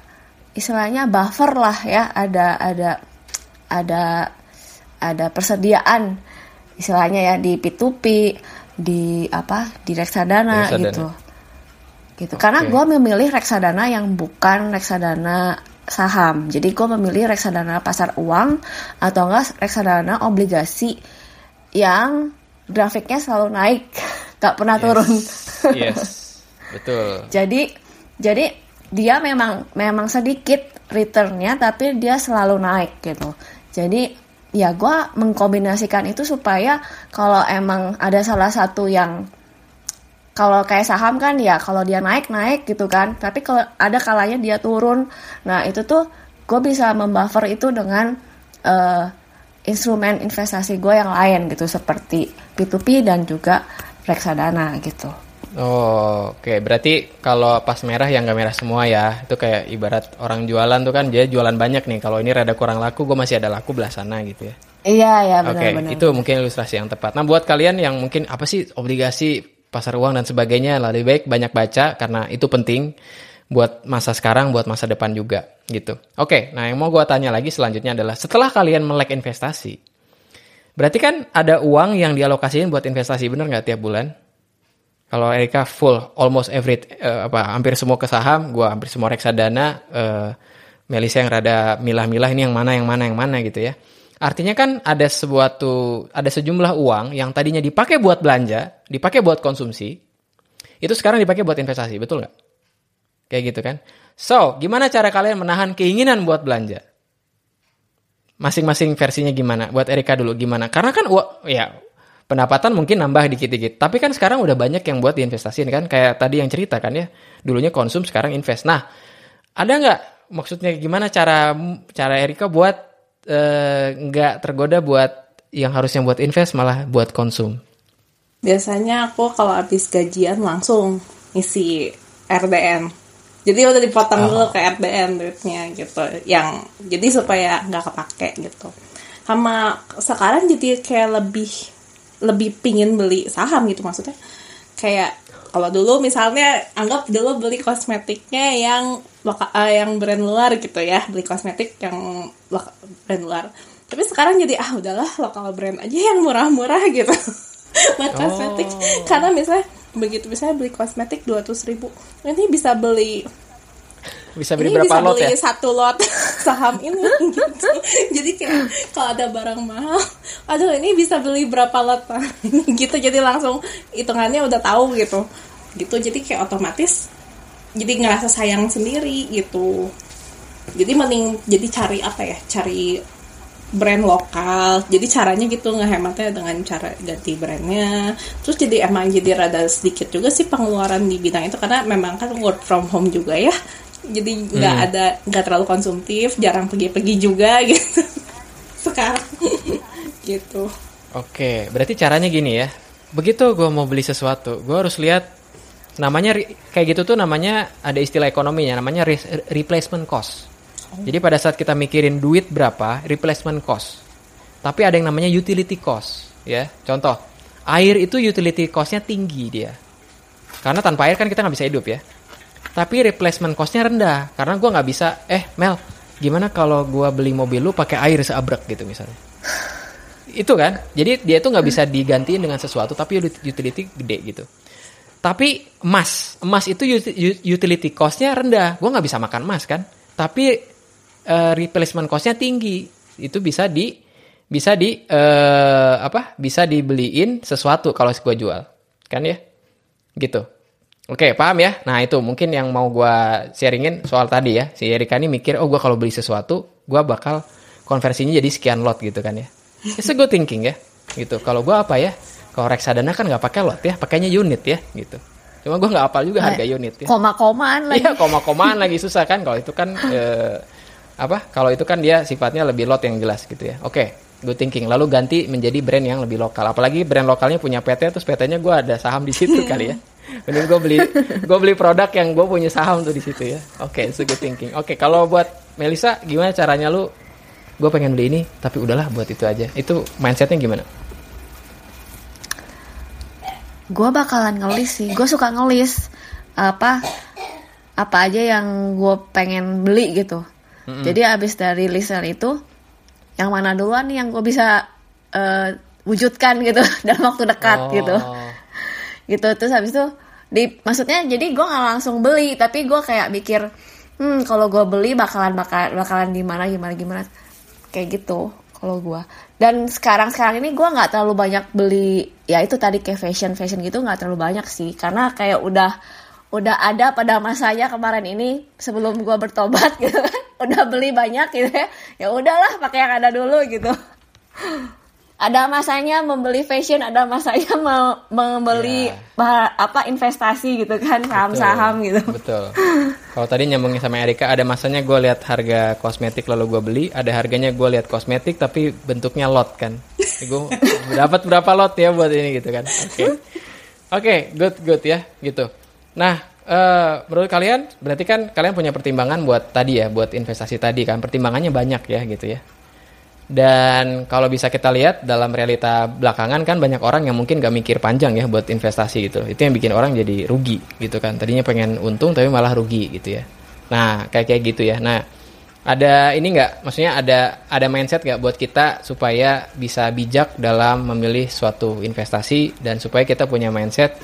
istilahnya buffer lah ya, ada ada ada ada persediaan istilahnya ya di P2P, di apa di reksadana, Reksadana. gitu. Gitu. Karena Oke. gue memilih reksadana yang bukan reksadana saham. Jadi gue memilih reksadana pasar uang atau enggak reksadana obligasi yang grafiknya selalu naik, gak pernah turun. Yes. Betul. jadi jadi dia memang memang sedikit returnnya tapi dia selalu naik gitu. Jadi ya gue mengkombinasikan itu supaya kalau emang ada salah satu yang kalau kayak saham kan ya kalau dia naik naik gitu kan tapi kalau ada kalanya dia turun nah itu tuh gue bisa membuffer itu dengan eh, instrumen investasi gue yang lain gitu seperti P2P dan juga reksadana gitu Oh, oke. Berarti kalau pas merah yang nggak merah semua ya. Itu kayak ibarat orang jualan tuh kan dia jualan banyak nih. Kalau ini rada kurang laku, gue masih ada laku belah sana gitu ya. iya ya Oke, benar-benar itu mungkin ilustrasi yang tepat. Nah, buat kalian yang mungkin apa sih obligasi pasar uang dan sebagainya, lebih baik banyak baca karena itu penting buat masa sekarang, buat masa depan juga gitu. Oke, nah yang mau gue tanya lagi selanjutnya adalah setelah kalian melek investasi, berarti kan ada uang yang dialokasiin buat investasi, bener nggak tiap bulan? Kalau Erika full, almost every eh, apa hampir semua ke saham, gue hampir semua reksadana, eh, Melisa yang rada milah-milah ini yang mana yang mana yang mana gitu ya. Artinya kan ada sesuatu, ada sejumlah uang yang tadinya dipakai buat belanja, dipakai buat konsumsi, itu sekarang dipakai buat investasi, betul nggak? Kayak gitu kan. So, gimana cara kalian menahan keinginan buat belanja? Masing-masing versinya gimana? Buat Erika dulu gimana? Karena kan wa- ya pendapatan mungkin nambah dikit-dikit. Tapi kan sekarang udah banyak yang buat diinvestasiin kan. Kayak tadi yang cerita kan ya. Dulunya konsum, sekarang invest. Nah, ada nggak maksudnya gimana cara cara Erika buat eh, nggak tergoda buat yang harusnya buat invest malah buat konsum? Biasanya aku kalau habis gajian langsung isi RDN. Jadi udah dipotong dulu ke RDN duitnya gitu. Yang jadi supaya nggak kepake gitu. Sama sekarang jadi kayak lebih lebih pingin beli saham gitu maksudnya. Kayak kalau dulu misalnya anggap dulu beli kosmetiknya yang loka- eh, yang brand luar gitu ya, beli kosmetik yang loka- brand luar. Tapi sekarang jadi ah udahlah lokal brand aja yang murah-murah gitu. buat kosmetik karena misalnya begitu misalnya beli kosmetik 200 ribu ini bisa beli Bisa beli ini berapa bisa lot beli ya? satu lot saham ini gitu. Jadi kayak kalau ada barang mahal aduh ini bisa beli berapa lot gitu jadi langsung hitungannya udah tahu gitu. Gitu jadi kayak otomatis jadi ngerasa sayang sendiri gitu. Jadi mending jadi cari apa ya? Cari brand lokal. Jadi caranya gitu ngehematnya dengan cara ganti brandnya. Terus jadi emang jadi rada sedikit juga sih pengeluaran di bidang itu karena memang kan work from home juga ya jadi nggak Hmm. ada nggak terlalu konsumtif jarang pergi-pergi juga gitu sekarang gitu Oke, berarti caranya gini ya. Begitu gue mau beli sesuatu, gue harus lihat namanya kayak gitu tuh namanya ada istilah ekonominya, namanya re- replacement cost. Jadi pada saat kita mikirin duit berapa, replacement cost. Tapi ada yang namanya utility cost, ya. Contoh, air itu utility costnya tinggi dia. Karena tanpa air kan kita nggak bisa hidup ya. Tapi replacement costnya rendah, karena gue nggak bisa. Eh, Mel, gimana kalau gue beli mobil lu pakai air seabrek? gitu misalnya? itu kan? Jadi dia itu nggak bisa digantiin dengan sesuatu tapi ut- utility gede gitu. Tapi emas emas itu ut- ut- utility costnya rendah. Gue nggak bisa makan emas kan? Tapi eh, replacement costnya tinggi. Itu bisa di bisa di eh, apa? Bisa dibeliin sesuatu kalau gue jual. Kan ya? Gitu Oke, paham ya? Nah, itu mungkin yang mau gue sharingin soal tadi ya. Si Erika ini mikir, oh gue kalau beli sesuatu, gue bakal konversinya jadi sekian lot gitu kan ya. It's a good thinking ya. Gitu. Kalau gue apa ya? Kalau reksadana kan nggak pakai lot ya, pakainya unit ya gitu. Cuma gue nggak hafal juga harga unit ya. koma-komaan lagi Iya, koma-komaan lagi susah kan. Kalau itu kan eh, apa? Kalau itu kan dia sifatnya lebih lot yang jelas gitu ya. Oke. good thinking. Lalu ganti menjadi brand yang lebih lokal. Apalagi brand lokalnya punya PT, terus PT-nya gue ada saham di situ kali ya. Mending gue beli gue beli produk yang gue punya saham tuh di situ ya. Oke, okay, it's a good thinking. Oke, okay, kalau buat Melisa, gimana caranya lu? Gue pengen beli ini, tapi udahlah buat itu aja. Itu mindsetnya gimana? Gue bakalan ngelis sih. Gue suka ngelis apa apa aja yang gue pengen beli gitu. Mm-hmm. Jadi abis dari listener itu, yang mana duluan nih yang gue bisa uh, wujudkan gitu dalam waktu dekat oh. gitu. Gitu terus habis itu di maksudnya jadi gue nggak langsung beli tapi gue kayak mikir hmm kalau gue beli bakalan bakal bakalan gimana gimana gimana. Kayak gitu kalau gue dan sekarang sekarang ini gue nggak terlalu banyak beli ya itu tadi kayak fashion fashion gitu nggak terlalu banyak sih. Karena kayak udah udah ada pada masanya kemarin ini sebelum gue bertobat gitu kan. Udah beli banyak gitu ya. Ya udahlah pakai yang ada dulu gitu ada masanya membeli fashion ada masanya mau membeli yeah. apa investasi gitu kan saham-saham gitu betul kalau tadi nyambungin sama Erika ada masanya gue lihat harga kosmetik lalu gue beli ada harganya gue lihat kosmetik tapi bentuknya lot kan gue dapat berapa lot ya buat ini gitu kan oke okay. oke okay, good good ya gitu Nah, uh, menurut kalian berarti kan kalian punya pertimbangan buat tadi ya, buat investasi tadi kan. Pertimbangannya banyak ya gitu ya. Dan kalau bisa kita lihat dalam realita belakangan kan banyak orang yang mungkin gak mikir panjang ya buat investasi gitu. Itu yang bikin orang jadi rugi gitu kan. Tadinya pengen untung tapi malah rugi gitu ya. Nah, kayak kayak gitu ya. Nah, ada ini nggak? Maksudnya ada ada mindset nggak buat kita supaya bisa bijak dalam memilih suatu investasi dan supaya kita punya mindset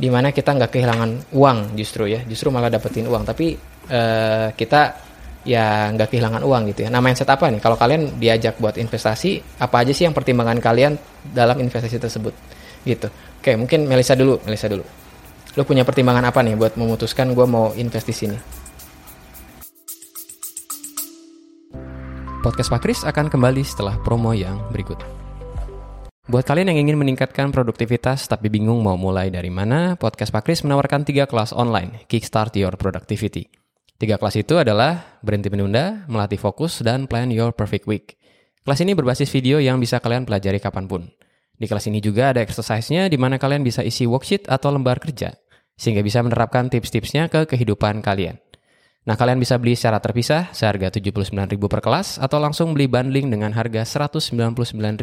di mana kita nggak kehilangan uang justru ya justru malah dapetin uang tapi uh, kita ya nggak kehilangan uang gitu ya. Nah mindset apa nih? Kalau kalian diajak buat investasi apa aja sih yang pertimbangan kalian dalam investasi tersebut? Gitu. Oke mungkin Melisa dulu Melisa dulu. Lu punya pertimbangan apa nih buat memutuskan gue mau invest di sini? Podcast Pak Kris akan kembali setelah promo yang berikut. Buat kalian yang ingin meningkatkan produktivitas tapi bingung mau mulai dari mana, Podcast Pak Kris menawarkan tiga kelas online, Kickstart Your Productivity. Tiga kelas itu adalah berhenti menunda, melatih fokus, dan plan your perfect week. Kelas ini berbasis video yang bisa kalian pelajari kapan pun. Di kelas ini juga ada exercise-nya di mana kalian bisa isi worksheet atau lembar kerja, sehingga bisa menerapkan tips-tipsnya ke kehidupan kalian. Nah, kalian bisa beli secara terpisah seharga 79.000 per kelas atau langsung beli bundling dengan harga 199.000.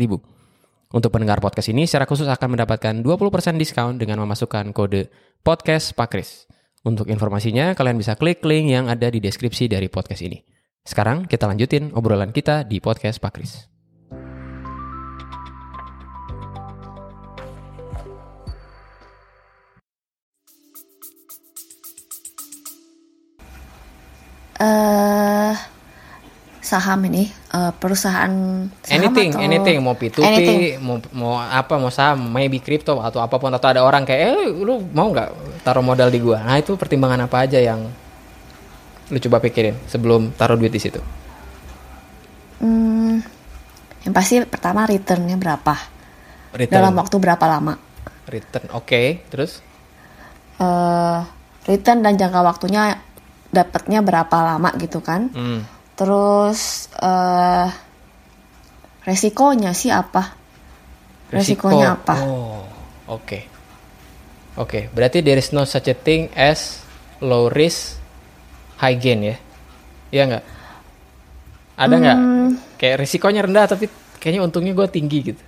Untuk pendengar podcast ini secara khusus akan mendapatkan 20% diskon dengan memasukkan kode podcast Pakris. Untuk informasinya, kalian bisa klik link yang ada di deskripsi dari podcast ini. Sekarang kita lanjutin obrolan kita di podcast Pakris. Uh, saham ini uh, perusahaan saham anything atau... anything. Mau P2P anything. mau mau apa mau saham maybe crypto atau apa pun atau ada orang kayak eh lu mau nggak taruh modal di gua? Nah itu pertimbangan apa aja yang lu coba pikirin sebelum taruh duit di situ? Hmm, yang pasti pertama returnnya berapa? Return. dalam waktu berapa lama? Return oke. Okay. terus? Uh, return dan jangka waktunya dapatnya berapa lama gitu kan? Hmm Terus uh, resikonya sih apa? Resikonya Resiko. apa? Oh, oke. Okay. Oke, okay. berarti there is no such a thing as low risk high gain ya? Iya nggak? Ada nggak? Hmm. Kayak risikonya rendah tapi kayaknya untungnya gue tinggi gitu.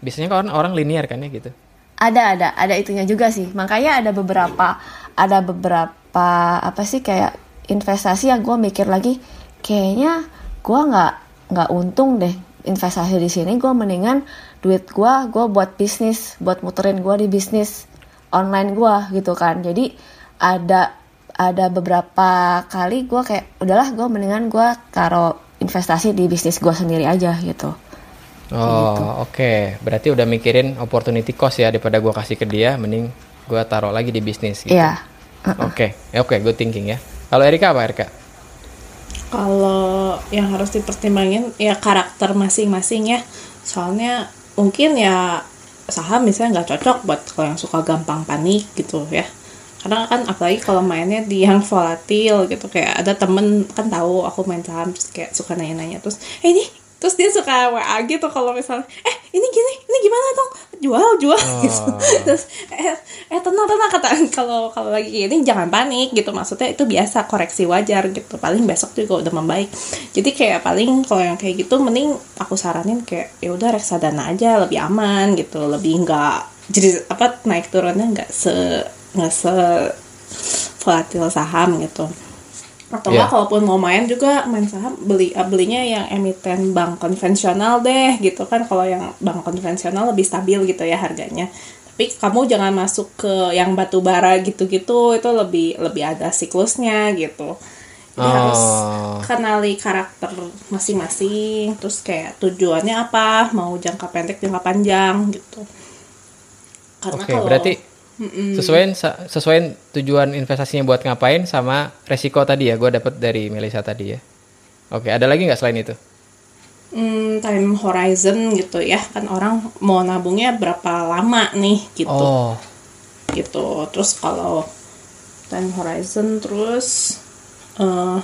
Biasanya kan orang linear kan ya gitu. Ada ada ada itunya juga sih. Makanya ada beberapa ada beberapa apa sih kayak investasi yang gue mikir lagi kayaknya gue nggak nggak untung deh investasi di sini gue mendingan duit gue gue buat bisnis buat muterin gue di bisnis online gue gitu kan jadi ada ada beberapa kali gue kayak udahlah gue mendingan gue taruh investasi di bisnis gue sendiri aja gitu oh gitu. oke okay. berarti udah mikirin opportunity cost ya daripada gue kasih ke dia mending gue taruh lagi di bisnis gitu iya yeah. uh -uh. oke okay. oke okay, good thinking ya kalau Erika apa Erika kalau yang harus dipertimbangin ya karakter masing-masing ya. Soalnya mungkin ya saham misalnya nggak cocok buat kalau yang suka gampang panik gitu ya. Karena kan apalagi kalau mainnya di yang volatil gitu kayak ada temen kan tahu aku main saham terus kayak suka nanya-nanya terus eh ini terus dia suka wa gitu kalau misalnya eh ini gini ini gimana dong? Jual jual. Oh. gitu. Terus eh, eh tenang tenang kata kalau kalau lagi gini jangan panik gitu. Maksudnya itu biasa koreksi wajar gitu. Paling besok juga udah membaik. Jadi kayak paling kalau yang kayak gitu mending aku saranin kayak ya udah reksadana aja lebih aman gitu. Lebih enggak jadi apa naik turunnya nggak se nggak se volatil saham gitu atau Iya. enggak kalaupun mau main juga main saham beli eh, belinya yang emiten bank konvensional deh gitu kan kalau yang bank konvensional lebih stabil gitu ya harganya tapi kamu jangan masuk ke yang batu bara gitu-gitu itu lebih lebih ada siklusnya gitu jadi harus Oh. kenali karakter masing-masing terus kayak tujuannya apa mau jangka pendek jangka panjang gitu karena Oke, kalau berarti sesuaiin sa- sesuaiin tujuan investasinya buat ngapain sama resiko tadi ya. Gue dapet dari Melisa tadi ya. Oke, ada lagi nggak selain itu? hmm, time horizon gitu ya kan orang mau nabungnya berapa lama nih gitu Oh, gitu terus kalau time horizon terus eh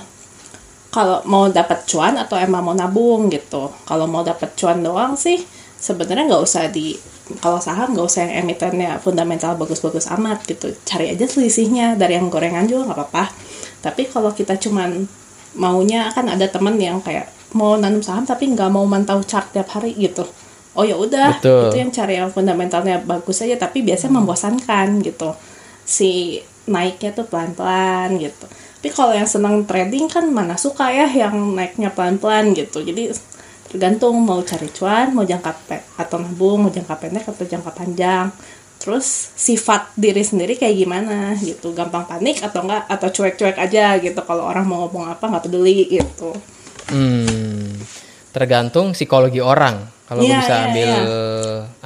kalau mau dapat cuan atau emang mau nabung gitu kalau mau dapat cuan doang sih sebenarnya nggak usah di kalau saham nggak usah yang emitennya fundamental bagus-bagus amat gitu. Cari aja selisihnya dari yang gorengan juga nggak apa-apa. Tapi kalau kita cuman maunya kan ada temen yang kayak mau nanam saham tapi nggak mau mantau chart tiap hari gitu. Oh ya udah itu yang cari yang fundamentalnya bagus aja tapi biasanya membosankan gitu. Si naiknya tuh pelan-pelan gitu. Tapi kalau yang senang trading kan mana suka ya yang naiknya pelan-pelan gitu. Jadi tergantung mau cari cuan mau jangka pe- atau nabung mau jangka pendek atau jangka panjang terus sifat diri sendiri kayak gimana gitu gampang panik atau enggak atau cuek-cuek aja gitu kalau orang mau ngomong apa nggak peduli gitu hmm, tergantung psikologi orang. Kalau Iya, bisa iya, ambil iya.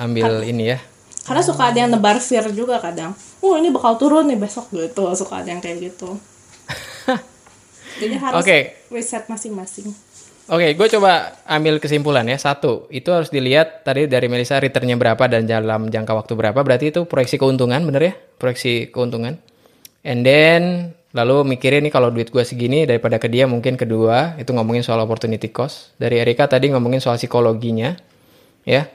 ambil ini ya. karena suka ada yang nebar fear juga kadang oh ini bakal turun nih besok gitu suka ada yang kayak gitu jadi harus Oke. riset masing-masing Oke, gue coba ambil kesimpulan ya. Satu, itu harus dilihat tadi dari Melisa returnnya berapa dan dalam jangka waktu berapa. Berarti itu proyeksi keuntungan, bener ya? Proyeksi keuntungan. And then, lalu mikirin nih kalau duit gue segini daripada ke dia mungkin kedua. Itu ngomongin soal opportunity cost. Dari Erika tadi ngomongin soal psikologinya. Ya.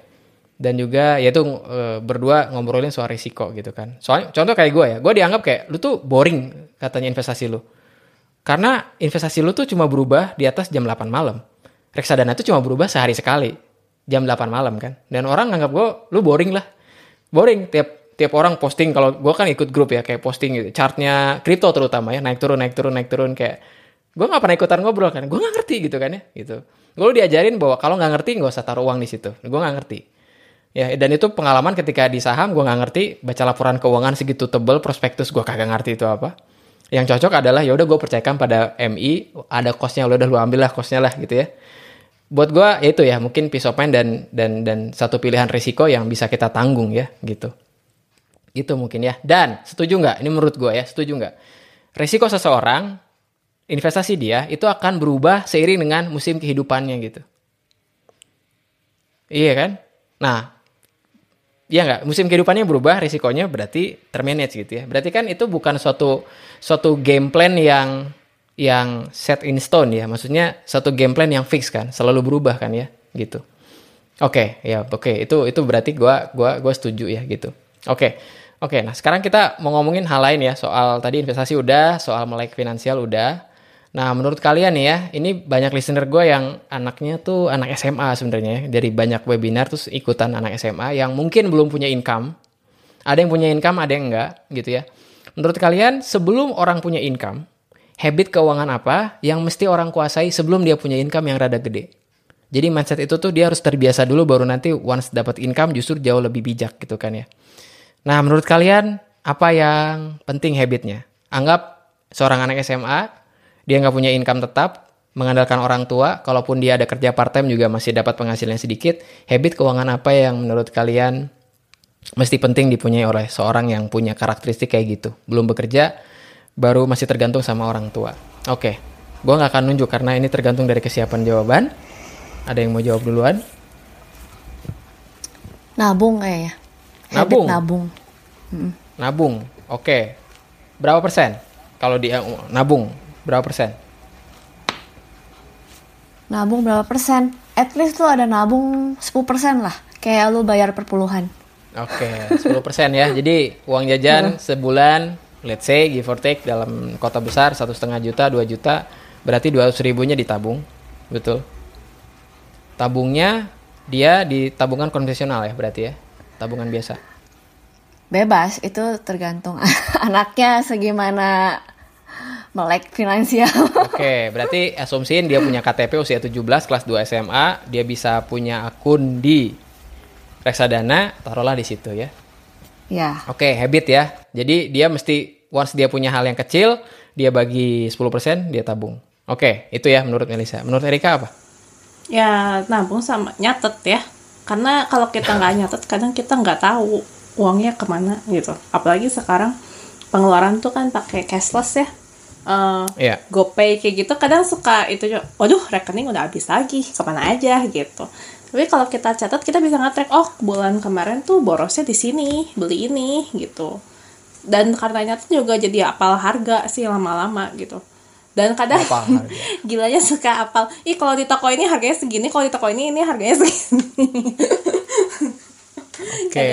Dan juga yaitu eh, berdua ngobrolin soal risiko gitu kan. Soalnya contoh kayak gue ya. Gue dianggap kayak, lu tuh boring katanya investasi lu. Karena investasi lu tuh cuma berubah di atas jam 8 malam. Reksadana tuh cuma berubah sehari sekali. Jam 8 malam kan. Dan orang nganggap gue, lu boring lah. Boring. Tiap tiap orang posting, kalau gue kan ikut grup ya, kayak posting gitu. Chartnya kripto terutama ya, naik turun, naik turun, naik turun. Kayak, gue gak pernah ikutan ngobrol kan. Gue gak ngerti gitu kan ya. gitu. Gue lu diajarin bahwa kalau nggak ngerti, nggak usah taruh uang di situ. Gue nggak ngerti. Ya, dan itu pengalaman ketika di saham gue nggak ngerti, baca laporan keuangan segitu tebel, prospektus gue kagak ngerti itu apa yang cocok adalah ya udah gue percayakan pada MI ada kosnya lo udah lu ambil lah kosnya lah gitu ya. Buat gue ya itu ya mungkin peace of dan dan dan satu pilihan risiko yang bisa kita tanggung ya gitu. Itu mungkin ya. Dan setuju nggak? Ini menurut gue ya setuju nggak? Risiko seseorang investasi dia itu akan berubah seiring dengan musim kehidupannya gitu. Iya kan? Nah Iya nggak? Musim kehidupannya berubah, risikonya berarti termanage gitu ya. Berarti kan itu bukan suatu suatu game plan yang yang set in stone ya. Maksudnya satu game plan yang fix kan, selalu berubah kan ya, gitu. Oke, ya oke. Itu itu berarti gua gua gua setuju ya gitu. Oke. Oke, nah sekarang kita mau ngomongin hal lain ya. Soal tadi investasi udah, soal melek finansial udah. Nah, menurut kalian nih ya, ini banyak listener gue yang anaknya tuh anak SMA sebenarnya ya. Dari banyak webinar terus ikutan anak SMA yang mungkin belum punya income. Ada yang punya income, ada yang enggak gitu ya. Menurut kalian sebelum orang punya income, habit keuangan apa yang mesti orang kuasai sebelum dia punya income yang rada gede? Jadi mindset itu tuh dia harus terbiasa dulu baru nanti once dapat income justru jauh lebih bijak gitu kan ya. Nah, menurut kalian apa yang penting habitnya? Anggap seorang anak SMA dia nggak punya income tetap, mengandalkan orang tua, kalaupun dia ada kerja part time juga masih dapat penghasilan sedikit. Habit keuangan apa yang menurut kalian mesti penting dipunyai oleh seorang yang punya karakteristik kayak gitu? Belum bekerja, baru masih tergantung sama orang tua. Oke, gue nggak akan nunjuk karena ini tergantung dari kesiapan jawaban. Ada yang mau jawab duluan? Nabung kayaknya. Habit Nabung. nabung. Nabung, oke. Berapa persen? Kalau di nabung, berapa persen? Nabung berapa persen? at least lu ada nabung 10% lah. Kayak lu bayar perpuluhan. Oke, 10% ya. Jadi uang jajan sebulan, let's say give or take dalam kota besar satu setengah juta, 2 juta, berarti 200 ribunya ditabung, betul? Tabungnya dia di tabungan konvensional ya berarti ya, tabungan biasa. Bebas, itu tergantung anaknya segimana melek finansial. Oke, berarti asumsiin dia punya KTP usia 17, kelas 2 SMA, dia bisa punya akun di reksadana, taruhlah di situ ya. ya, Oke, habit ya. Jadi dia mesti once dia punya hal yang kecil, dia bagi 10%, dia tabung. Oke, itu ya menurut Melisa. Menurut Erika apa? ya nabung sama nyatet ya karena kalau kita nggak nyatet kadang kita nggak tahu uangnya ke mana gitu apalagi sekarang pengeluaran tuh kan pakai cashless ya Eh, Iya. GoPay kayak gitu kadang suka itu waduh rekening udah habis lagi ke mana aja gitu. Tapi kalau kita catat kita bisa nge-track oh bulan kemarin tuh borosnya di sini beli ini gitu. Dan karena nyatet juga jadi apal harga sih lama-lama gitu. Dan kadang Apal gilanya suka apal ih kalau di toko ini harganya segini kalau di toko ini ini harganya segini Oke.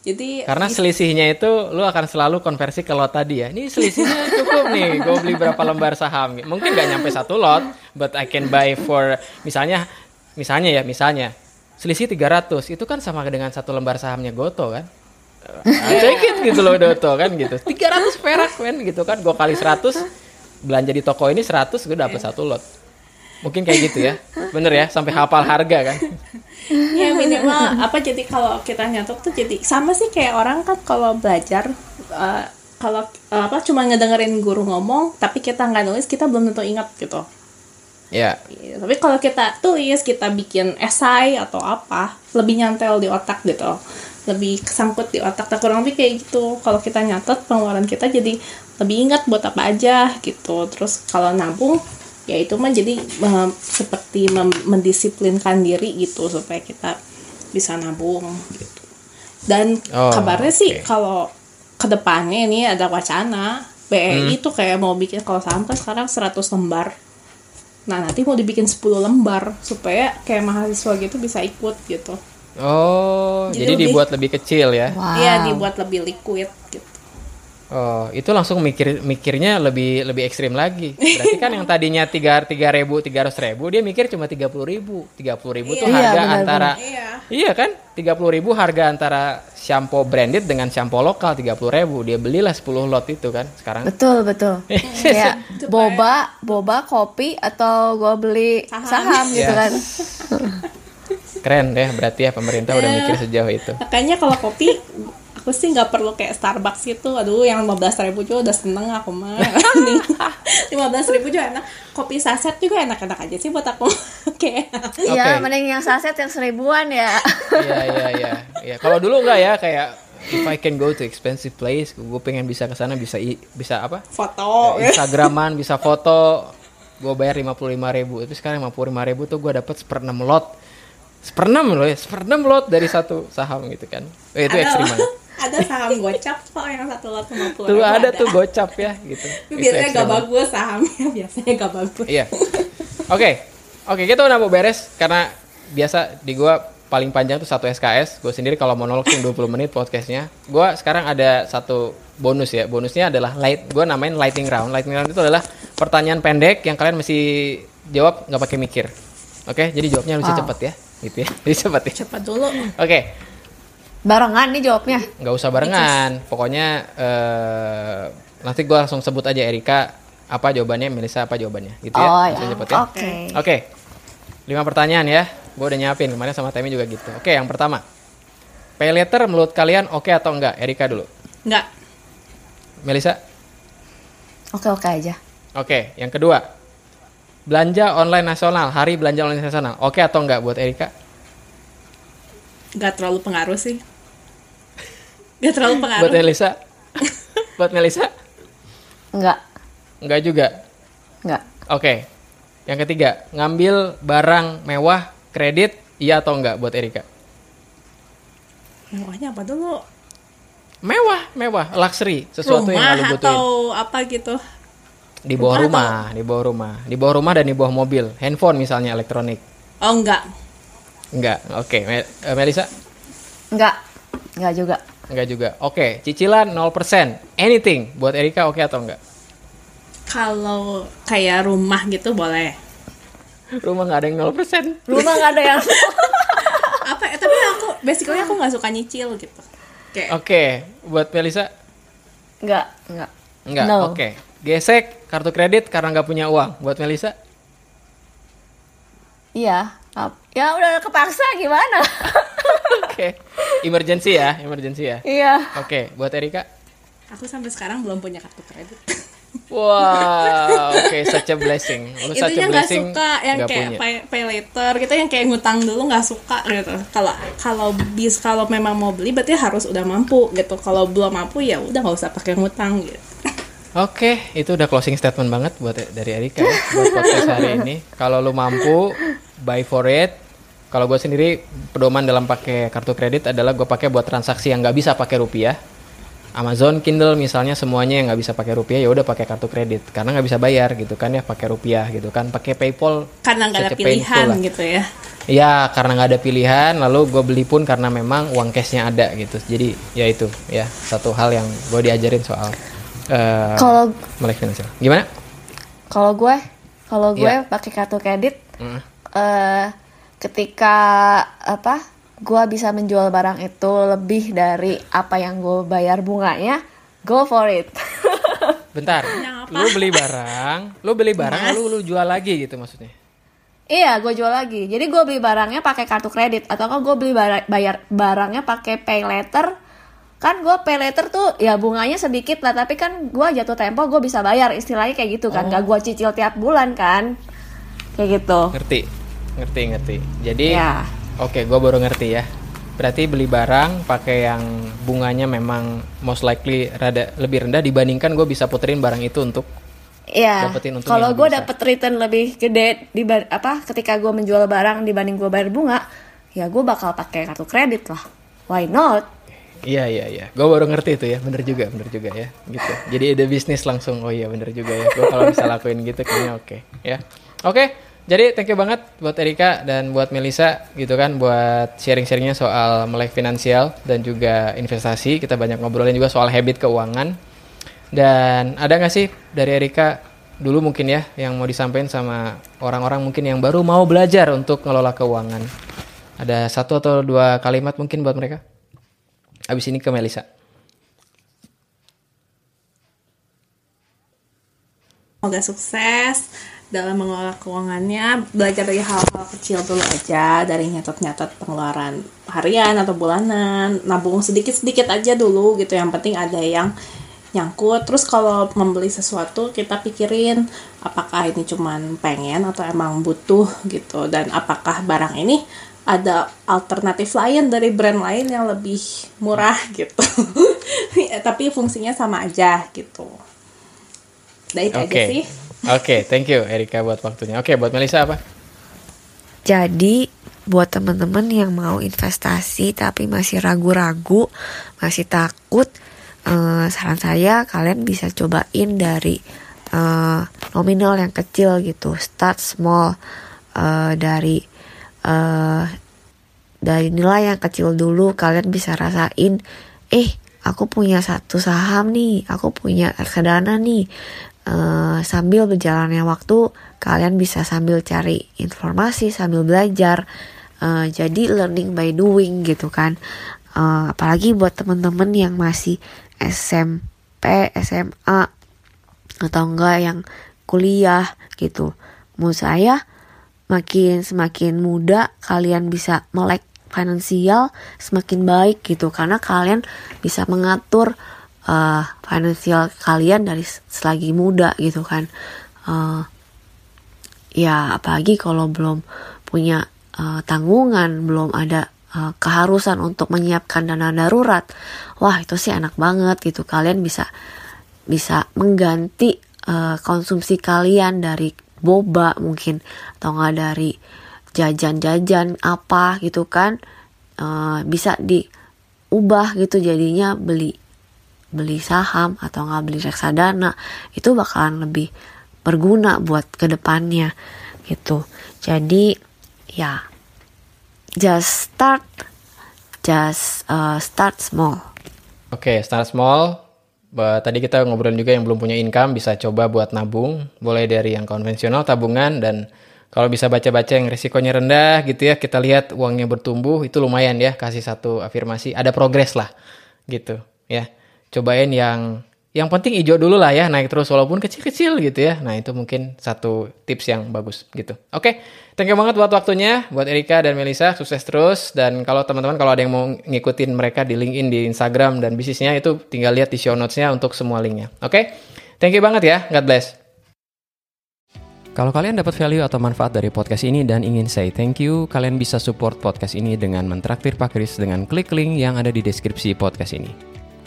jadi Karena selisihnya itu lu akan selalu konversi ke lot tadi ya. Ini selisihnya cukup nih. Gue beli berapa lembar saham. Mungkin nggak nyampe satu lot, but I can buy for misalnya misalnya ya, misalnya selisih 300 itu kan sama dengan satu lembar sahamnya Goto kan. I take it gitu loh Goto kan gitu. 300 perak men gitu kan. Gue kali 100 belanja di toko ini 100 gue dapet satu lot. Mungkin kayak gitu ya. Bener ya, sampai hafal harga kan. ya minimal apa jadi kalau kita nyatet tuh jadi sama sih kayak orang kan kalau belajar eh, kalau eh, apa cuma ngedengerin guru ngomong tapi kita nggak nulis kita belum tentu ingat gitu Ya. Iya, tapi kalau kita tulis kita bikin esai atau apa lebih nyantel di otak gitu lebih kesangkut di otak tak kurang lebih kayak gitu kalau kita nyatet pengeluaran kita jadi lebih ingat buat apa aja gitu terus kalau nabung ya itu mah jadi eh, seperti mem- mendisiplinkan diri gitu supaya kita bisa nabung gitu dan Oh, kabarnya sih oke. kalau ke depannya ini ada wacana BRI Hmm. tuh kayak mau bikin kalau saham kan sekarang 100 lembar Nah, nanti mau dibikin 10 lembar supaya kayak mahasiswa gitu bisa ikut gitu. Oh, Jadi jadi, lebih- dibuat lebih kecil ya. wow. Iya, dibuat lebih liquid gitu. Oh, itu langsung mikir mikirnya lebih lebih ekstrim lagi. Berarti kan yang tadinya tiga tiga ribu tiga ratus ribu dia mikir cuma tiga puluh ribu. Tiga puluh ribu tuh Iya, harga benar, antara Iya. iya kan tiga puluh ribu harga antara shampoo branded dengan shampoo lokal tiga puluh ribu. Dia belilah 10 lot itu kan sekarang. Betul betul. Kayak boba, boba, kopi atau gua beli Saham. saham, gitu Yes. kan. Keren deh, berarti ya pemerintah udah Iya. mikir sejauh itu. Makanya kalau kopi aku sih nggak perlu kayak Starbucks gitu. Aduh, yang 15.000 ribu juga udah seneng aku mah. Lima belas ribu juga enak. Kopi saset juga enak-enak aja sih buat aku. kayak Iya, Oke. mending yang saset yang seribuan ya. Iya iya iya. Iya, kalau dulu enggak ya kayak if I can go to expensive place, gue pengen bisa ke sana bisa i- bisa apa? foto. Ya, Instagraman bisa foto gue bayar lima puluh ribu tapi sekarang lima puluh ribu tuh gue dapat seperenam lot seperenam loh ya seperenam lot dari satu saham gitu kan Eh, itu banget ada saham gocap kok yang satu lot 50 tuh ribu ada tuh gocap ya gitu. Biasanya gak bagus sahamnya, biasanya gak bagus. iya. Oke. Oke kita udah mau beres. Karena biasa di gua paling panjang tuh satu SKS gue sendiri kalau monolog tuh 20 menit podcastnya. Gua sekarang ada satu bonus ya. Bonusnya adalah light gue namain lighting round. Lighting round itu adalah pertanyaan pendek yang kalian mesti jawab nggak pakai mikir. Oke? Jadi jawabnya harus Wow. cepet ya. Gitu ya. Jadi cepet ya. Cepat dulu. oke Barengan nih jawabnya. nggak usah barengan pokoknya eh, nanti gua langsung sebut aja Erika apa jawabannya Melisa apa jawabannya gitu ya Oh ya. ya Oke. Oke, lima pertanyaan ya. Gue udah nyiapin kemarin sama Temi juga gitu. Oke, yang pertama, pay letter menurut kalian oke atau enggak? Erika dulu. Enggak. Melisa. Oke oke aja. Oke, yang kedua, belanja online nasional, hari belanja online nasional, oke atau enggak buat Erika? Enggak terlalu pengaruh sih. Enggak terlalu pengaruh. Buat Melisa? buat Melisa? Enggak. Enggak juga. Enggak. Oke. Yang ketiga, ngambil barang mewah kredit, iya atau enggak buat Erika? Mewahnya apa dulu? Mewah, mewah, luxury, sesuatu yang Rumah nggak lu butuhin. atau apa gitu? di bawah Rumah rumah, di bawah rumah, di bawah rumah dan di bawah mobil, handphone misalnya elektronik. Oh enggak. Enggak. Oke, Me- eh, Melisa? Enggak, enggak juga. Enggak juga. Oke, cicilan 0%. Anything buat Erika oke atau enggak? Kalau kayak rumah gitu boleh. Rumah nggak ada yang 0%. Rumah nggak ada yang Apa? ya, tapi aku basically aku nggak suka nyicil gitu. Kayak Oke, buat Melisa? Enggak, enggak. Enggak. No. Oke. Gesek kartu kredit karena nggak punya uang. Buat Melisa? Iya. Ap- Ya udah kepaksa gimana? Oke. Emergency ya, emergency ya. Iya. Oke, buat Erika? aku sampai sekarang belum punya kartu kredit. Wow, oke, such a blessing. Lu such a Itunya nggak blessing. suka yang kayak punya. pay, pay later gitu yang kayak ngutang dulu nggak suka gitu. Kalau kalau bis kalau memang mau beli berarti harus udah mampu gitu. Kalau belum mampu ya udah nggak usah pakai ngutang gitu. Oke, itu udah closing statement banget buat dari Erika ya, buat podcast hari ini. Kalau lu mampu, buy for it. Kalau gue sendiri pedoman dalam pakai kartu kredit adalah gue pakai buat transaksi yang nggak bisa pakai rupiah. Amazon, Kindle misalnya semuanya yang nggak bisa pakai rupiah ya udah pakai kartu kredit karena nggak bisa bayar gitu kan ya pakai rupiah gitu kan pakai PayPal Karena nggak ada pilihan lah. gitu ya. Ya karena nggak ada pilihan, lalu gue beli pun karena memang uang cashnya ada gitu. Jadi ya itu ya satu hal yang gue diajarin soal eh Kalau melek finansial. Gimana? kalau gue, kalau gue Iya. pakai kartu kredit Mm. eh ketika apa? Gue bisa menjual barang itu lebih dari apa yang gue bayar bunganya, go for it. Bentar, Yang apa? lu beli barang, lu beli barang Mas. lalu lu jual lagi gitu maksudnya. Iya, gue jual lagi. Jadi gue beli barangnya pakai kartu kredit atau kan gue beli bayar barangnya pakai pay letter. Kan gue pay letter tuh ya bunganya sedikit lah, tapi kan gue jatuh tempo gue bisa bayar istilahnya kayak gitu kan. Gak gue cicil tiap bulan kan. Kayak gitu. Ngerti? Ngerti, ngerti. Jadi Ya. oke, gue baru ngerti ya. Berarti beli barang pakai yang bunganya memang most likely rada lebih rendah dibandingkan gue bisa puterin barang itu untuk Iya. Kalau gue dapet return lebih gede di apa ketika gue menjual barang dibanding gue bayar bunga, ya gue bakal pakai kartu kredit lah. Why not? Iya iya iya, gue baru ngerti itu ya, bener juga bener juga ya, gitu. Jadi ada bisnis langsung, oh iya bener juga ya. Gue kalau bisa lakuin gitu kayaknya oke, ya. Oke, jadi thank you banget buat Erika dan buat Melisa gitu kan, buat sharing-sharingnya soal melek finansial dan juga investasi. Kita banyak ngobrolin juga soal habit keuangan. Dan ada nggak sih dari Erika dulu mungkin ya yang mau disampaikan sama orang-orang mungkin yang baru mau belajar untuk ngelola keuangan? Ada satu atau dua kalimat mungkin buat mereka? Abis ini ke Melisa. Semoga sukses dalam mengelola keuangannya. Belajar dari hal-hal kecil dulu aja, dari nyatet-nyatet pengeluaran harian atau bulanan, nabung sedikit-sedikit aja dulu gitu. Yang penting ada yang nyangkut. Terus kalau membeli sesuatu kita pikirin apakah ini cuman pengen atau emang butuh gitu dan apakah barang ini ada alternatif lain dari brand lain yang lebih murah gitu. Ya, Tapi fungsinya sama aja gitu. Udah itu aja sih. Oke, thank you Erika buat waktunya. Oke, buat Melisa apa? Jadi buat teman-teman yang mau investasi tapi masih ragu-ragu, masih takut, eh, saran saya kalian bisa cobain dari eh, nominal yang kecil gitu, start small eh, dari eh, dari nilai yang kecil dulu kalian bisa rasain, eh aku punya satu saham nih, aku punya reksadana nih. Eh, sambil berjalannya waktu kalian bisa sambil cari informasi sambil belajar. Eh, jadi learning by doing gitu kan. Eh, apalagi buat temen-temen yang masih SMP SMA atau enggak yang kuliah gitu. Menurut saya makin semakin muda kalian bisa melek finansial semakin baik gitu. Karena kalian bisa mengatur uh, finansial kalian dari selagi muda gitu kan. Uh, ya apalagi kalau belum punya uh, tanggungan belum ada uh, keharusan untuk menyiapkan dana darurat wah itu sih enak banget gitu. Kalian bisa bisa mengganti uh, konsumsi kalian dari boba mungkin atau enggak dari jajan-jajan apa gitu kan Uh, bisa diubah gitu jadinya beli beli saham atau nggak beli reksadana itu bakalan lebih berguna buat ke depannya gitu jadi ya just start just uh, start small Oke, start small. Ba- Tadi kita ngobrol juga yang belum punya income bisa coba buat nabung, mulai dari yang konvensional tabungan dan kalau bisa baca-baca yang risikonya rendah gitu ya, kita lihat uangnya bertumbuh itu lumayan ya, kasih satu afirmasi, ada progres lah gitu ya. Cobain yang yang penting hijau dulu lah ya, naik terus walaupun kecil-kecil gitu ya. Nah, itu mungkin satu tips yang bagus gitu. Oke, thank you banget buat waktunya buat Erika dan Melisa, sukses terus dan kalau teman-teman kalau ada yang mau ngikutin mereka di LinkedIn, di Instagram dan bisnisnya itu tinggal lihat di show notes-nya untuk semua linknya. Oke, thank you banget ya, God bless. Kalau kalian dapat value atau manfaat dari podcast ini dan ingin say thank you, kalian bisa support podcast ini dengan mentraktir Pak Kris dengan klik link yang ada di deskripsi podcast ini.